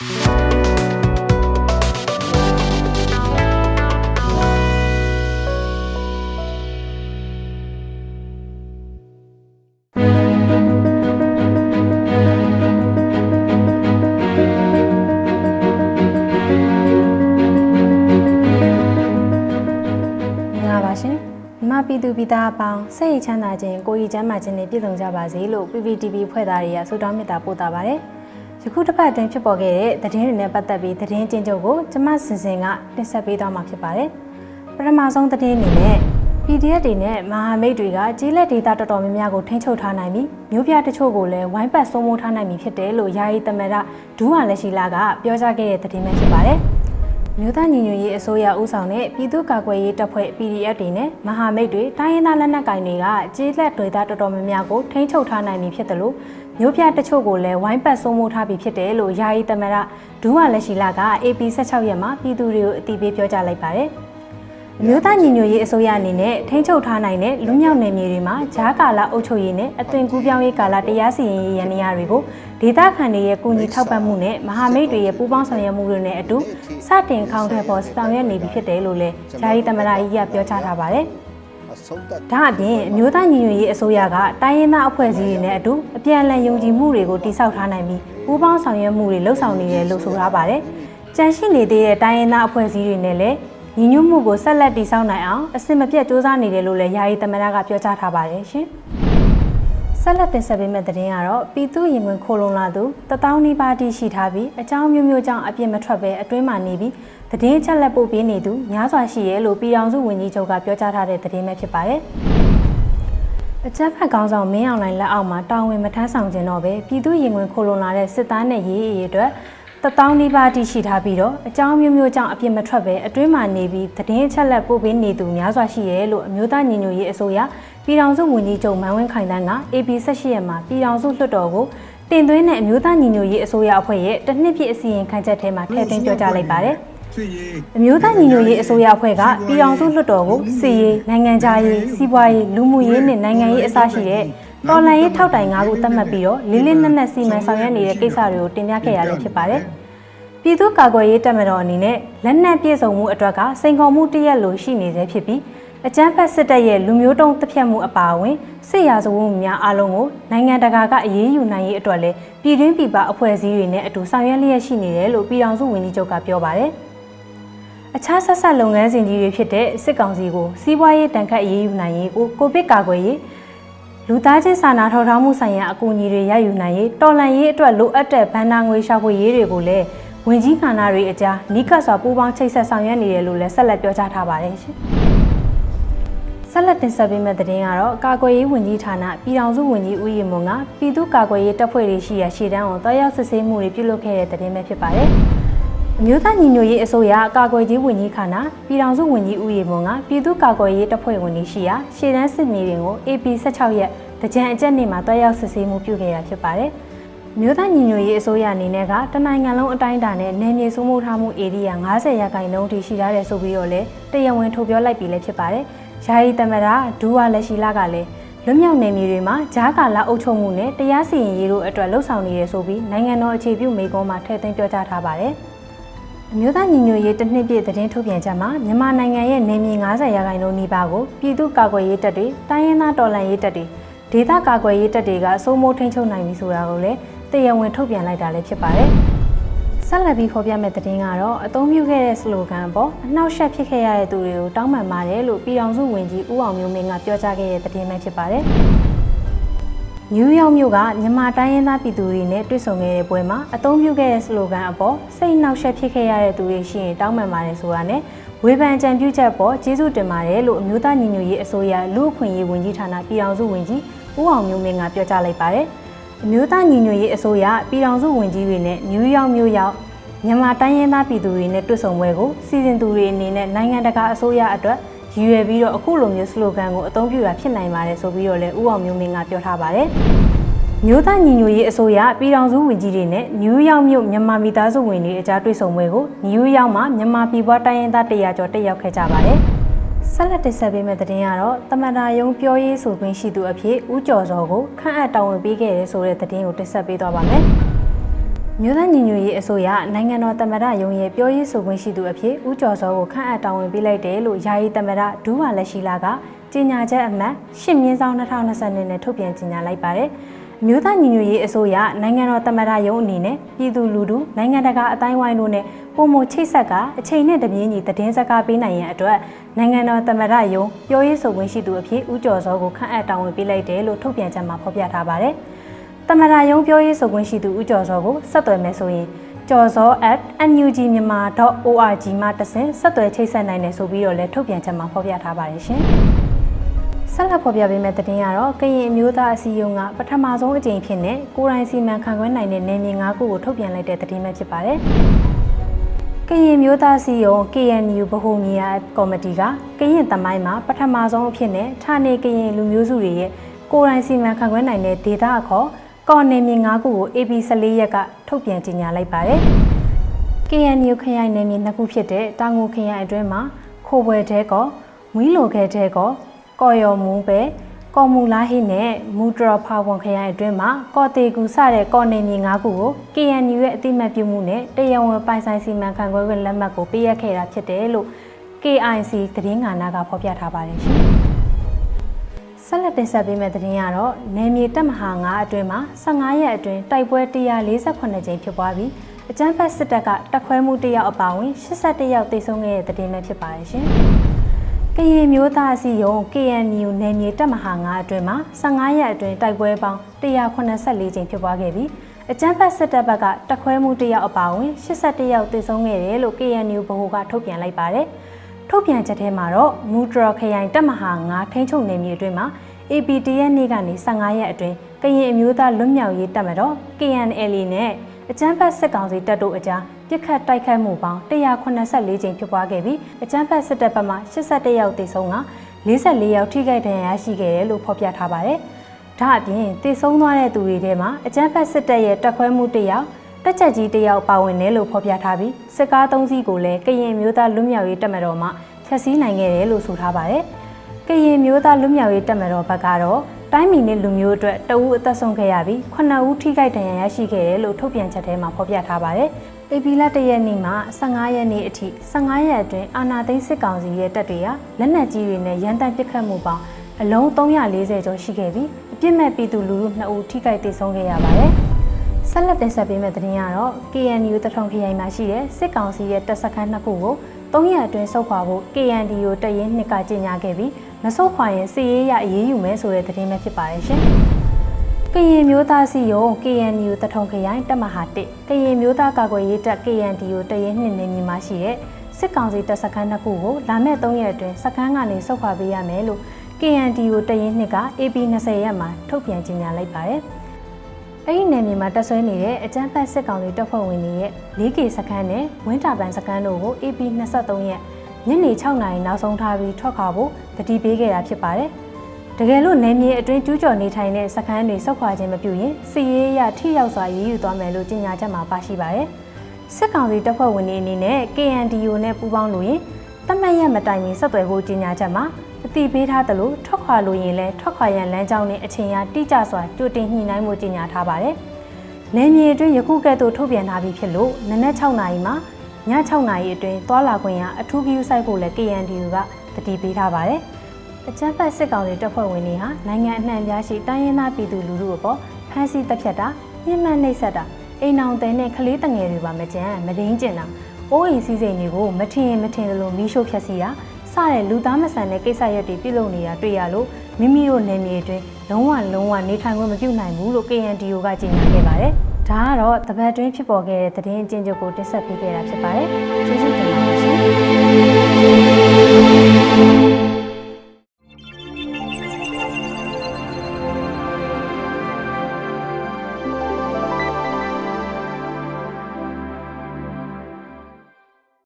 မင်္ဂလာပါရှင်မြမပြည်သူပြည်သားအပေါင်းစိတ်ရချမ်းသာခြင်းကိုယ်ရည်ချမ်းသာခြင်းနဲ့ပြည့်စုံကြပါစေလို့ PPTV ဖွဲ့သားတွေကဆုတောင်းမေတ္တာပို့တာပါတယ် ယခုတစ်ပတ်အတွင်းဖြစ်ပေါ်ခဲ့တဲ့သတင်းတွေနဲ့ပတ်သက်ပြီးသတင်းချင်းချုပ်ကိုကျမစင်စင်ကတင်ဆက်ပေးသွားမှာဖြစ်ပါတယ်ပထမဆုံးသတင်းအနေနဲ့ PDF တွေနဲ့မဟာမိတ်တွေကကြီးလက်ဒေတာတော်တော်များများကိုထိန်းချုပ်ထားနိုင်ပြီးမျိုးပြတချို့ကိုလည်းဝိုင်းပတ်စိုးမိုးထားနိုင်ပြီဖြစ်တယ်လို့ယာယီသမရဒူးဝါလက်ရှိလာကပြောကြားခဲ့တဲ့သတင်းပဲဖြစ်ပါတယ်။ မြို့သားညီညွတ်ရေးအစိုးရဦးဆောင်တဲ့ပြည်သူ့ကာကွယ်ရေးတပ်ဖွဲ့ PDF တွေနဲ့မဟာမိတ်တွေတိုင်းရင်းသားလက်နက်ကိုင်တွေကကြေးလက်တွေသားတော်တော်များများကိုထိန်းချုပ်ထားနိုင်ပြီဖြစ်တယ်လို့မြို့ပြတချို့ကိုလည်းဝိုင်းပတ်စိုးမိုးထားပြီဖြစ်တယ်လို့ယာယီသမရဒူးဝါလက်ရှိလာက AP 16ရက်မှာပြည်သူတွေကိုအတိပေးပြောကြားလိုက်ပါတယ်။ အမျိုးသားညီညွတ်ရေးအစိုးရအနေနဲ့ထိန်းချုပ်ထားနိုင်တဲ့လူမျိုးနယ်မြေတွေမှာဂျားကာလာအုပ်ချုပ်ရေးနဲ့အသွင်ကူးပြောင်းရေးကာလာတရားစီရင်ရေးရန်နေရာတွေကိုဒေသခံတွေရဲ့ကူညီထောက်ပံ့မှုနဲ့မဟာမိတ်တွေရဲ့ပူးပေါင်းဆောင်ရွက်မှုတွေနဲ့အတူစတင်ခေါင်းထက်ပေါ်ဆောင်ရွက်နေပြီဖြစ်တယ်လို့လည်းဂျာရီသမရာကြီးကပြောကြားထားပါတယ်။ဒါအပြင်အမျိုးသားညီညွတ်ရေးအစိုးရကတိုင်းရင်းသားအဖွဲ့အစည်းတွေနဲ့အတူအပြန်အလှန်ယုံကြည်မှုတွေကိုတိစောက်ထားနိုင်ပြီးပူးပေါင်းဆောင်ရွက်မှုတွေလှုပ်ဆောင်နေတယ်လို့ဆိုထားပါတယ်။ကြန့်ရှိနေသေးတဲ့တိုင်းရင်းသားအဖွဲ့အစည်းတွေနဲ့လည်း ညီညွတ်မှုကိုဆက်လက်တည်ဆောက်နိုင်အောင်အစင်မပြတ်စ조사နေတယ်လို့လည်းယာယီသမရကပြောကြားထားပါတယ်ရှင်။ဆက်လက်တင်ဆက်ပေးမယ့်သတင်းကတော့ပြည်သူရင်ဝင်ခိုလုံလာသူတပေါင်းနီးပါးတိရှိထားပြီးအကြောင်းမျိုးမျိုးကြောင့်အပြစ်မထွက်ဘဲအတွင်းမှာနေပြီးသတင်းချက်လက်ပို့ပေးနေသူများစွာရှိရဲလို့ပြည်အောင်စုဝန်ကြီးချုပ်ကပြောကြားထားတဲ့သတင်းပဲဖြစ်ပါတယ်။အကြမ်းဖက်ကောင်းဆောင်မင်းအောင်လှိုင်လက်အောက်မှာတာဝန်မထမ်းဆောင်ခြင်းတော့ပဲပြည်သူရင်ဝင်ခိုလုံလာတဲ့စစ်သားနဲ့ရေးအေးအတွက် တပေါင်းနီးပါးတိရှိထားပြီးတော့အကြောင်းမျိုးမျိုးကြောင့်အပြစ်မထွက်ပဲအတွင်းမှာနေပြီးသတင်းချက်လက်ပို့ပေးနေသူများစွာရှိရဲလို့အမျိုးသားညီညွတ်ရေးအစိုးရပြည်ထောင်စုဝန်ကြီးချုပ်မန်ဝင်းခိုင်တန်းက AP 18ရက်မှာပြည်ထောင်စုလွှတ်တော်ကိုတင်သွင်းတဲ့အမျိုးသားညီညွတ်ရေးအစိုးရအဖွဲ့ရဲ့တစ်နှစ်ပြည့်အစီရင်ခံချက်ထဲမှာထည့်သွင်းပြောကြားလိုက်ပါတယ်။အမျိုးသားညီညွတ်ရေးအစိုးရအဖွဲ့ကပြည်ထောင်စုလွှတ်တော်ကိုစီရေးနိုင်ငံခြားရေးစီးပွားရေးလူမှုရေးနဲ့နိုင်ငံရေးအစရှိတဲ့ တော်လှန်ရေးထောက်တိုင်၅ခုသတ်မှတ်ပြီးတော့လေးလေးနက်နက်စီမံဆောင်ရွက်နေတဲ့ကိစ္စတွေကိုတင်ပြခဲ့ရလည်းဖြစ်ပါတယ်။ပြည်သူ့ကာကွယ်ရေးတပ်မတော်အနေနဲ့လက်နက်ပြည့်စုံမှုအတွက်ကစိန်ခေါ်မှုတရက်လိုရှိနေသေးဖြစ်ပြီးအကြမ်းဖက်စစ်တပ်ရဲ့လူမျိုးတုံးတပ်ဖြတ်မှုအပါအဝင်စစ်ရာဇဝတ်မှုများအလုံးကိုနိုင်ငံတကာကအရေးယူနိုင်ရေးအတွက်လည်းပြည်တွင်းပြည်ပအဖွဲ့အစည်းတွေနဲ့အတူဆောင်ရွက်လျက်ရှိနေတယ်လို့ပြည်ထောင်စုဝန်ကြီးချုပ်ကပြောပါတယ်။အခြားဆက်ဆက်လုပ်ငန်းစဉ်ကြီးတွေဖြစ်တဲ့စစ်ကောင်စီကိုစီးပွားရေးတန်ခတ်အရေးယူနိုင်ရေးကိုကိုဗစ်ကာကွယ်ရေး လူသားချင်းစာနာထောက်ထားမှုဆိုင်ရာအကူအညီတွေရယူနိုင်ရေးတော်လှန်ရေးအတွက်လိုအပ်တဲ့ဗန်နာငွေရှာဖွေရေးတွေကိုလည်းဝင်ကြီးဌာနတွေအကြားနီးကပ်စွာပူးပေါင်းချိတ်ဆက်ဆောင်ရွက်နေတယ်လို့လည်းဆက်လက်ပြောကြားထားပါတယ်ရှင်။ဆက်လက်တင်ဆက်ပေးမယ့်သတင်းကတော့ကာကွယ်ရေးဝန်ကြီးဌာနပြည်ထောင်စုဝန်ကြီးဦးရီမွန်ကပြည်သူ့ကာကွယ်ရေးတပ်ဖွဲ့တွေရှိရာရှေ့တန်းကိုတွားရောက်စစ်ဆေးမှုတွေပြုလုပ်ခဲ့တဲ့သတင်းပဲဖြစ်ပါတယ်။ အမျိုးသားညီညွတ်ရေးအစိုးရကာကွယ်ရေးဝန်ကြီးဌာနပြည်ထောင်စုဝန်ကြီးဦးရီမွန်ကပြည်သူ့ကာကွယ်ရေးတပ်ဖွဲ့ဝင်တွေရှိရာရှေ့တန်းစစ်မြေပြင်ကို AP 16ရက်တကြံအကြက်နေ့မှာတွားရောက်စစ်ဆေးမှုပြုခဲ့တာဖြစ်ပါတယ်။မြို့သားညီညွတ်ရေးအစိုးရအနေနဲ့ကတနိုင်ငံလုံးအတိုင်းအတာနဲ့နယ်မြေစိုးမိုးထားမှုဧရိယာ90ရာခိုင်နှုန်းထိရှိထားတယ်ဆိုပြီးတော့လည်းတရားဝင်ထုတ်ပြောလိုက်ပြီလည်းဖြစ်ပါတယ်။ယာယီသမရဒူဝါလက်ရှိလာကလည်းလွတ်မြောက်နေမြေတွေမှာဂျားကာလာအုပ်ချုပ်မှုနဲ့တရားစီရင်ရေးတို့အတွက်လှုပ်ဆောင်နေရဆိုပြီးနိုင်ငံတော်အခြေပြုမိကုံးမှာထည့်သွင်းပြောကြားထားပါတယ်။ အမျိုးသားညီညွတ်ရေးတစ်နှစ်ပြည့်သတင်းထုတ်ပြန်ချက်မှာမြန်မာနိုင်ငံရဲ့နေမြေ90ရာခိုင်နှုန်းနီးပါးကိုပြည်သူ့ကာကွယ်ရေးတပ်တွေတိုင်းရင်းသားတော်လှန်ရေးတပ်တွေဒေသကာကွယ်ရေးတပ်တွေကစိုးမိုးထိန်းချုပ်နိုင်ပြီဆိုတာကိုလည်းတရားဝင်ထုတ်ပြန်လိုက်တာလည်းဖြစ်ပါတယ်။ဆက်လက်ပြီးဖော်ပြမယ့်သတင်းကတော့အသုံးပြုခဲ့တဲ့စလိုဂန်ပေါ်အနှောက်အယှက်ဖြစ်ခဲ့ရတဲ့သူတွေကိုတောင်းပန်ပါတယ်လို့ပြည်ထောင်စုဝန်ကြီးဦးအောင်မျိုးမင်းကပြောကြားခဲ့တဲ့သတင်းပဲဖြစ်ပါတယ်။ နယူးယောက်မြို့ကမြန်မာတိုင်းရင်းသားပြည်သူတွေနဲ့တွေ့ဆုံခဲ့တဲ့ပွဲမှာအသုံးပြုခဲ့တဲ့စလိုဂန်အပေါ်စိတ်နှောက်ယှက်ဖြစ်ခဲ့ရတဲ့သူတွေရှိရင်တောင်းပန်ပါတယ်ဆိုတာနဲ့ဝေဖန်ကြံပြုချက်ပေါ်ကျေးဇူးတင်ပါတယ်လို့အမျိုးသားညီညွတ်ရေးအစိုးရလူ့အခွင့်အရေးဝန်ကြီးဌာနပြည်ထောင်စုဝန်ကြီးဦးအောင်မျိုးမင်းကပြောကြားလိုက်ပါတယ်။အမျိုးသားညီညွတ်ရေးအစိုးရပြည်ထောင်စုဝန်ကြီးတွေနဲ့နယူးယောက်မြို့ရောက်မြန်မာတိုင်းရင်းသားပြည်သူတွေနဲ့တွေ့ဆုံပွဲကိုစီစဉ်သူတွေအနေနဲ့နိုင်ငံတကာအစိုးရအတွက် ရည်ရွယ်ပြီးတော့အခုလိုမျိုးစလိုဂန်ကိုအသုံးပြုတာဖြစ်နိုင်ပါတယ်ဆိုပြီးတော့လည်းဦးအောင်မျိုးမင်းကပြောထားပါတယ်။မြို့သားညီညွတ်ရေးအစိုးရပြည်ထောင်စုဝန်ကြီးတွေနဲ့နယူးယောက်မြို့မြန်မာမိသားစုဝင်တွေအကြားတွေ့ဆုံပွဲကိုနယူးယောက်မှာမြန်မာပြည်ပွားတိုင်းရင်းသားတရာကျော်တက်ရောက်ခဲ့ကြပါတယ်။ဆက်လက်တင်ဆက်ပေးမယ့်သတင်းကတော့တမန်တာယုံပြောရေးဆိုခွင့်ရှိသူအဖြစ်ဦးကျော်စောကိုခန့်အပ်တာဝန်ပေးခဲ့တဲ့ဆိုတဲ့သတင်းကိုတင်ဆက်ပေးသွားပါမယ်။ မမြို့သားညီညွတ်ရေးအစိုးရနိုင်ငံတော်သမ္မတရုံးရဲ့ပြောရေးဆိုခွင့်ရှိသူအဖြစ်ဦးကျော်စောကိုခန့်အပ်တာဝန်ပေးလိုက်တယ်လို့ယာယီသမ္မတဒူးဝါလက်ရှိလာကကြေညာချက်အမှတ်10မြင်းဆောင်2022နဲ့ထုတ်ပြန်ကြေညာလိုက်ပါတယ်။မြို့သားညီညွတ်ရေးအစိုးရနိုင်ငံတော်သမ္မတရုံးအနေနဲ့ပြည်သူလူထုနိုင်ငံတကာအတိုင်းဝိုင်းတို့နဲ့ပုံမချိတ်ဆက်ကအချိန်နဲ့တပြေးညီသတင်းစကားပေးနိုင်ရန်အတွက်နိုင်ငံတော်သမ္မတရုံးပြောရေးဆိုခွင့်ရှိသူအဖြစ်ဦးကျော်စောကိုခန့်အပ်တာဝန်ပေးလိုက်တယ်လို့ထုတ်ပြန်ချက်မှာဖော်ပြထားပါတယ်။ တမနာယုံပြောရေးဆိုခွင့်ရှိသူဦးကျော်စောကိုဆက်သွယ်မယ်ဆိုရင်ကျော်စော @nugmyanmar.org မှာတဆင့်ဆက်သွယ်ချိတ်ဆက်နိုင်တယ်ဆိုပြီးတော့လည်းထုတ်ပြန်ချက်မှာဖော်ပြထားပါတယ်ရှင်။ဆက်လက်ဖော်ပြပေးမယ့်သတင်းကတော့ကရင်အမျိုးသားအစည်းအရုံးကပထမဆုံးအကြိမ်ဖြစ်တဲ့ကိုရိုင်းစီမံခန့်ခွဲနိုင်တဲ့နယ်မြေ၅ခုကိုထုတ်ပြန်လိုက်တဲ့သတင်းပဲဖြစ်ပါတယ်။ကရင်မျိုးသားစီယုံ KNU ဗဟိုမြေယာကော်မတီကကရင်တမိုင်းမှာပထမဆုံးအဖြစ်နဲ့ဌာနေကရင်လူမျိုးစုတွေရဲ့ကိုရိုင်းစီမံခန့်ခွဲနိုင်တဲ့ဒေသအခေါ် ကော်နယ်မြေ၅ခုကို AB 14ရက်ကထုတ်ပြန်ကြေညာလိုက်ပါတယ်။ KNU ခရိုင်နယ်မြေနှစ်ခုဖြစ်တဲ့တာငိုခရိုင်အတွင်းမှာခိုပွဲတဲကောမွီးလိုခဲတဲကောကော်ယော်မူပဲကော်မူလာဟိနဲ့မူတရဖာဝန်ခရိုင်အတွင်းမှာကော်တေကူစတဲ့ကော်နယ်မြေ၅ခုကို KNU ရဲ့အတိမတ်ပြုမှုနဲ့တရားဝင်ပိုင်ဆိုင်စီမံခန့်ခွဲခွင့်လက်မှတ်ကိုပေးရခဲ့တာဖြစ်တယ်လို့ KIC သတင်းဌာနကဖော်ပြထားပါတယ်ရှင်။ ဆက်လက်တင်ဆက်ပေးမယ့်သတင်းကတော့နယ်မြေတပ်မဟာ9အတွင်းမှာ15ရက်အတွင်းတိုက်ပွဲ148ကြိမ်ဖြစ်ပွားပြီးအကြမ်းဖက်စစ်တပ်ကတပ်ခွဲမှုတယောက်အပါအဝင်81ယောက်သေဆုံးခဲ့တဲ့သတင်းပဲဖြစ်ပါတယ်ရှင်။ကရင်မျိုးသားအစည်းအရုံး KNU နယ်မြေတပ်မဟာ9အတွင်းမှာ15ရက်အတွင်းတိုက်ပွဲပေါင်း184ကြိမ်ဖြစ်ပွားခဲ့ပြီးအကြမ်းဖက်စစ်တပ်ဘက်ကတပ်ခွဲမှုတယောက်အပါအဝင်81ယောက်သေဆုံးခဲ့တယ်လို့ KNU ဗဟိုကထုတ်ပြန်လိုက်ပါတယ်။ ထုတ်ပြန်ချက်ထဲမှာတော့မူတရခရိုင်တပ်မဟာ9ထိန်းချုပ်နယ်မြေအတွင်းမှာ APT ရဲ့နေ့ကနေ15ရက်အတွင်းကရင်အမျိုးသားလွတ်မြောက်ရေးတပ်မတော် KNL နဲ့အကြမ်းဖက်စစ်ကောင်စီတပ်တို့အကြားပြစ်ခတ်တိုက်ခိုက်မှုပေါင်း184ကြိမ်ဖြစ်ပွားခဲ့ပြီးအကြမ်းဖက်စစ်တပ်ဘက်မှ81ယောက်သေဆုံးက44ယောက်ထိခိုက်ဒဏ်ရာရရှိခဲ့တယ်လို့ဖော်ပြထားပါတယ်။ဒါအပြင်သေဆုံးသွားတဲ့သူတွေထဲမှာအကြမ်းဖက်စစ်တပ်ရဲ့တပ်ခွဲမှုတစ်ယောက် တက်ချက်ကြီးတယောက်ပါဝင်တယ်လို့ဖော်ပြထားပြီးစစ်ကား၃စီးကိုလည်းကရင်မျိုးသားလွတ်မြောက်ရေးတပ်မတော်မှဖျက်ဆီးနိုင်ခဲ့တယ်လို့ဆိုထားပါတယ်။ကရင်မျိုးသားလွတ်မြောက်ရေးတပ်မတော်ဘက်ကတော့တိုင်းပြည်နဲ့လူမျိုးအတွက်တအူးအသက်ဆုံးခဲ့ရပြီး9ဦးထိခိုက်ဒဏ်ရာရရှိခဲ့တယ်လို့ထုတ်ပြန်ချက်ထဲမှာဖော်ပြထားပါတယ်။အေပီလတရက်နေ့မှာ15ရက်နေ့အထိ15ရက်အတွင်းအာနာသိန်းစစ်ကောင်စီရဲ့တပ်တွေကလက်နက်ကြီးတွေနဲ့ရန်တပ်ပစ်ခတ်မှုပေါင်းအလုံး340ကျော်ရှိခဲ့ပြီးအပြစ်မဲ့ပြည်သူလူထု2ဦးထိခိုက်ဒေဆုံးခဲ့ရပါတယ်။ ဆက်လက်တင်ဆက်ပေးမယ့်သတင်းကတော့ KNU တထုံခရိုင်မှာရှိတဲ့စစ်ကောင်စီရဲ့တပ်စခန်းနှစ်ခုကို၃ရက်အတွင်းဆုတ်ခွာဖို့ KNDO တရင်နှစ်ကကြေညာခဲ့ပြီးမဆုတ်ခွာရင်စီရေးရအေးအေးယူမယ်ဆိုတဲ့သတင်းပဲဖြစ်ပါတယ်ရှင်။ကရင်မျိုးသားစီယုံ KNU တထုံခရိုင်တပ်မဟာ1ကရင်မျိုးသားကာကွယ်ရေးတပ် KNDO တရင်နှစ်နေမြေမှာရှိတဲ့စစ်ကောင်စီတပ်စခန်းနှစ်ခုကိုလာမယ့်၃ရက်အတွင်းစခန်းကနေဆုတ်ခွာပေးရမယ်လို့ KNDO တရင်နှစ်က AP 20ရက်မှာထုတ်ပြန်ကြေညာလိုက်ပါတယ်။ အဲ့ဒီနယ်မြေမှာတက်ဆွဲနေတဲ့အကြမ်းဖက်စစ်ကောင်စီတပ်ဖွဲ့ဝင်တွေရဲ့ 4K စခန်းနဲ့ဝင်းတာပန်စခန်းတို့ကို AP 23ရက်ညနေ6နာရီနောက်ဆုံးထားပြီးထွက်ခွာဖို့တတိပေးခဲ့တာဖြစ်ပါတယ်။တကယ်လို့နယ်မြေအတွင်းကျူးကျော်နေထိုင်တဲ့စခန်းတွေစောက်ခွာခြင်းမပြုရင်စီရေးရထိရောက်စွာရေးယူသွားမယ်လို့ကြေညာချက်မှာပါရှိပါတယ်။စစ်ကောင်စီတပ်ဖွဲ့ဝင်တွေအနေနဲ့ KNDO နဲ့ပူးပေါင်းလို့ရင်တတ်မှတ်ရမတိုင်မီဆက်သွယ်ဖို့ကြေညာချက်မှာ အတိပေးထားသလိုထွက်ခွာလို့ရင်လည်းထွက်ခွာရန်လမ်းကြောင်းနဲ့အချိန်အားတိကျစွာကြိုတင်ညှိနှိုင်းမှုကြေညာထားပါတယ်။နယ်မြေအတွင်းယခုကဲ့သို့ထုတ်ပြန်ထားပြီးဖြစ်လို့နနက်6နာရီမှာည6နာရီအတွင်းသွာလာခွင့်ရအထူးဂရုစိုက်ဖို့လည်း KNDU ကတတိပေးထားပါတယ်။အကြမ်းဖက်စစ်ကောင်စီတပ်ဖွဲ့ဝင်တွေဟာနိုင်ငံအနှံ့ပြားရှိတိုင်းရင်းသားပြည်သူလူထုအပေါ်ဖမ်းဆီးတပ်ဖြတ်တာညှဉ်းပန်းနှိပ်စက်တာအိမ်အောင်တဲ့နဲ့ကလေးတငယ်တွေပါမကြမ်းမဒင်းကျင်တာအိုးအိမ်စည်းစိမ်တွေကိုမထင်ရင်မထင်သလိုမီးရှို့ဖျက်ဆီးတာ စတဲ့လူသားမဆန်တဲ့ကိစ္စရပ်တွေပြုလုပ်နေတာတွေ့ရလို့မိမိတို့နယ်မြေအတွင်းလုံးဝလုံးဝနေထိုင်ခွင့်မပြုနိုင်ဘူးလို့ KNDO ကကြေညာခဲ့ပါတယ်။ဒါကတော့တပတ်တွင်းဖြစ်ပေါ်ခဲ့တဲ့သတင်းအကျဉ်းချုပ်ကိုတင်ဆက်ပေးခဲ့တာဖြစ်ပါတယ်။ကျေးဇူးတင်ပါတယ်ရှင်။